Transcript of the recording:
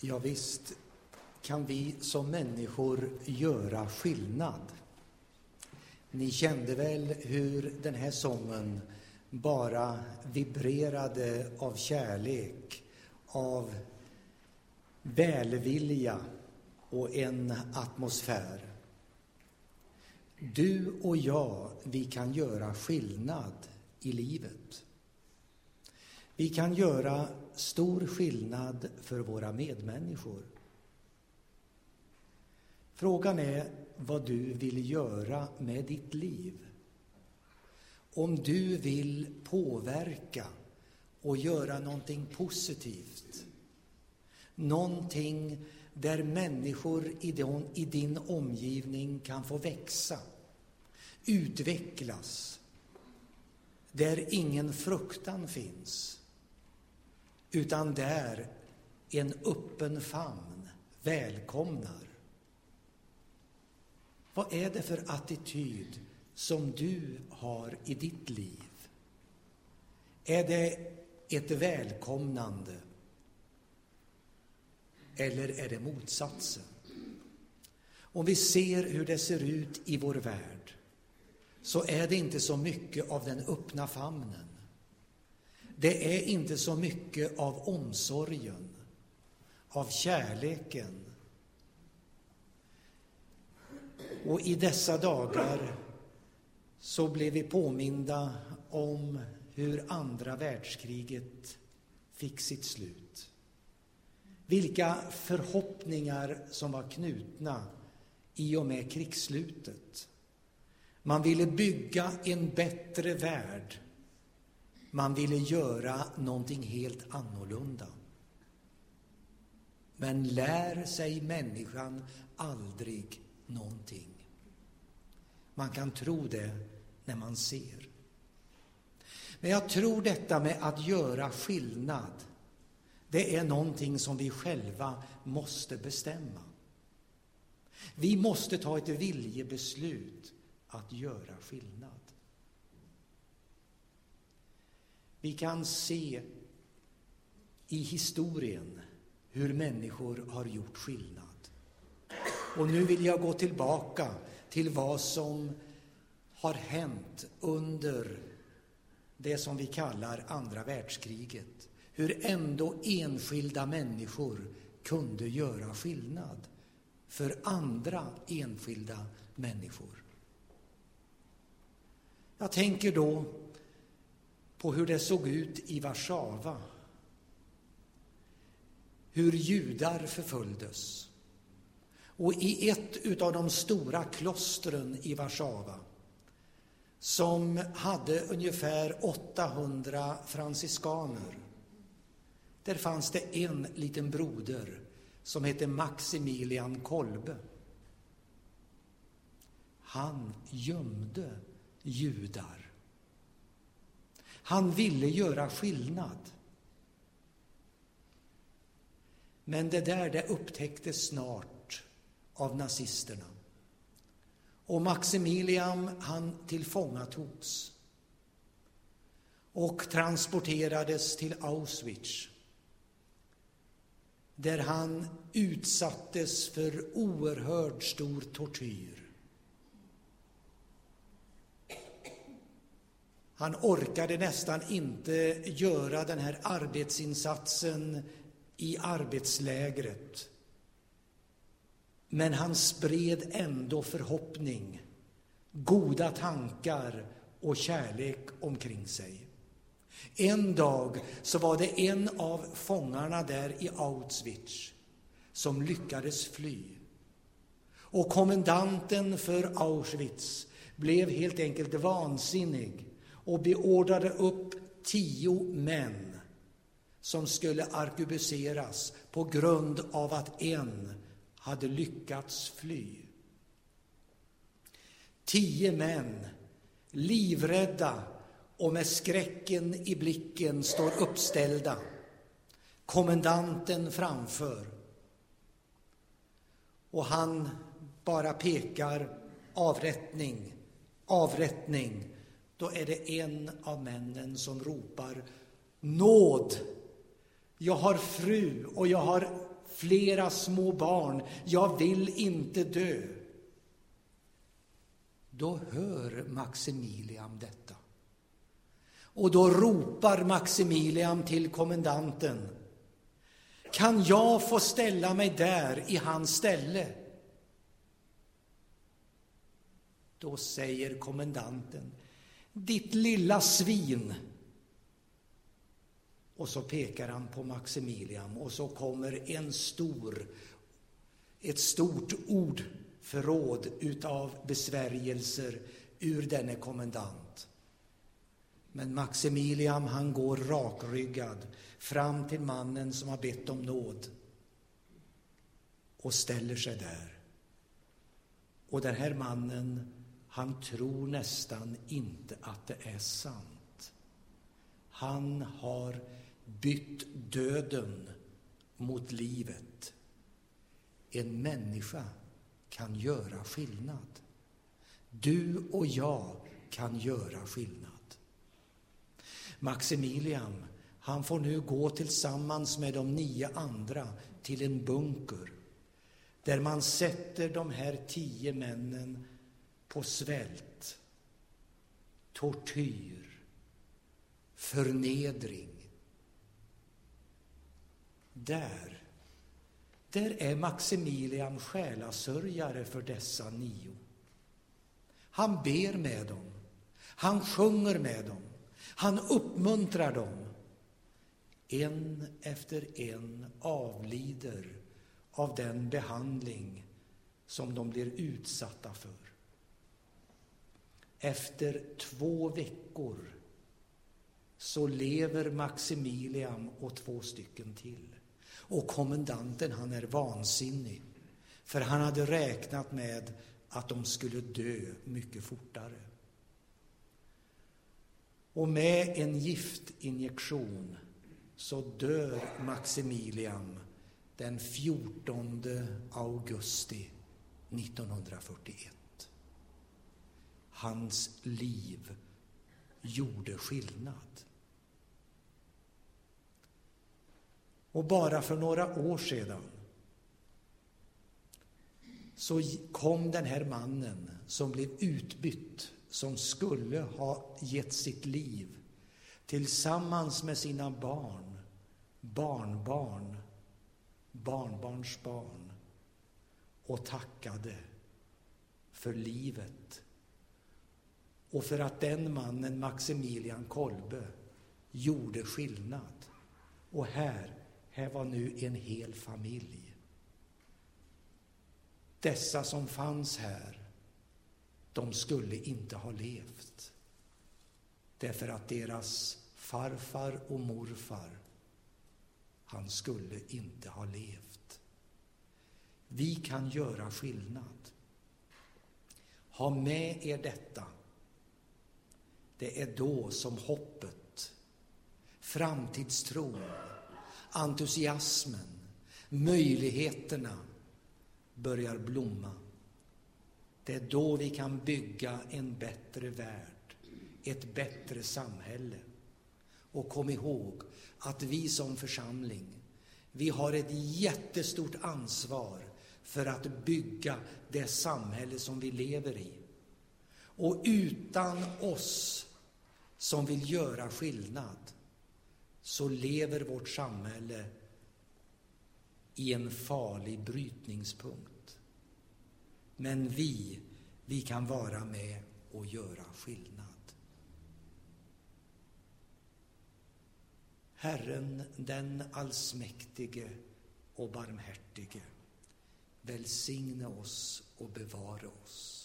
Ja, visst kan vi som människor göra skillnad. Ni kände väl hur den här sången bara vibrerade av kärlek, av välvilja och en atmosfär. Du och jag, vi kan göra skillnad i livet. Vi kan göra stor skillnad för våra medmänniskor. Frågan är vad du vill göra med ditt liv. Om du vill påverka och göra någonting positivt. Någonting där människor i din omgivning kan få växa, utvecklas. Där ingen fruktan finns, utan där en öppen famn välkomnar. Vad är det för attityd som du har i ditt liv? Är det ett välkomnande? Eller är det motsatsen? Om vi ser hur det ser ut i vår värld så är det inte så mycket av den öppna famnen. Det är inte så mycket av omsorgen, av kärleken, Och i dessa dagar så blev vi påminda om hur andra världskriget fick sitt slut. Vilka förhoppningar som var knutna i och med krigsslutet. Man ville bygga en bättre värld. Man ville göra någonting helt annorlunda. Men lär sig människan aldrig någonting. Man kan tro det när man ser. Men jag tror detta med att göra skillnad, det är någonting som vi själva måste bestämma. Vi måste ta ett viljebeslut att göra skillnad. Vi kan se i historien hur människor har gjort skillnad. Och nu vill jag gå tillbaka till vad som har hänt under det som vi kallar andra världskriget. Hur ändå enskilda människor kunde göra skillnad för andra enskilda människor. Jag tänker då på hur det såg ut i Warszawa. Hur judar förföljdes och i ett av de stora klostren i Warszawa som hade ungefär 800 franciskaner. Där fanns det en liten broder som hette Maximilian Kolbe. Han gömde judar. Han ville göra skillnad. Men det där det upptäcktes snart av nazisterna. Och Maximilian, han tillfångatogs och transporterades till Auschwitz där han utsattes för oerhört stor tortyr. Han orkade nästan inte göra den här arbetsinsatsen i arbetslägret men han spred ändå förhoppning, goda tankar och kärlek omkring sig. En dag så var det en av fångarna där i Auschwitz som lyckades fly. Och kommendanten för Auschwitz blev helt enkelt vansinnig och beordrade upp tio män som skulle arkebuseras på grund av att en hade lyckats fly. Tio män, livrädda och med skräcken i blicken, står uppställda. Kommendanten framför. Och han bara pekar avrättning, avrättning. Då är det en av männen som ropar nåd. Jag har fru och jag har flera små barn. Jag vill inte dö. Då hör Maximilian detta. Och då ropar Maximilian till kommendanten. Kan jag få ställa mig där i hans ställe? Då säger kommendanten, ditt lilla svin. Och så pekar han på Maximilian och så kommer en stor, ett stort ordförråd utav besvärjelser ur denne kommendant. Men Maximilian han går rakryggad fram till mannen som har bett om nåd och ställer sig där. Och den här mannen han tror nästan inte att det är sant. Han har bytt döden mot livet. En människa kan göra skillnad. Du och jag kan göra skillnad. Maximilian, han får nu gå tillsammans med de nio andra till en bunker där man sätter de här tio männen på svält, tortyr, förnedring. Där, där är Maximilian själasörjare för dessa nio. Han ber med dem, han sjunger med dem, han uppmuntrar dem. En efter en avlider av den behandling som de blir utsatta för. Efter två veckor så lever Maximilian och två stycken till. Och kommendanten, han är vansinnig. För han hade räknat med att de skulle dö mycket fortare. Och med en giftinjektion så dör Maximilian den 14 augusti 1941. Hans liv gjorde skillnad. Och bara för några år sedan så kom den här mannen som blev utbytt, som skulle ha gett sitt liv tillsammans med sina barn, barnbarn, barnbarnsbarn och tackade för livet och för att den mannen, Maximilian Kolbe, gjorde skillnad. Och här, här var nu en hel familj. Dessa som fanns här, de skulle inte ha levt. Därför att deras farfar och morfar, han skulle inte ha levt. Vi kan göra skillnad. Ha med er detta det är då som hoppet, framtidstron, entusiasmen, möjligheterna börjar blomma. Det är då vi kan bygga en bättre värld, ett bättre samhälle. Och kom ihåg att vi som församling, vi har ett jättestort ansvar för att bygga det samhälle som vi lever i. Och utan oss som vill göra skillnad så lever vårt samhälle i en farlig brytningspunkt. Men vi, vi kan vara med och göra skillnad. Herren den allsmäktige och barmhärtige välsigne oss och bevara oss.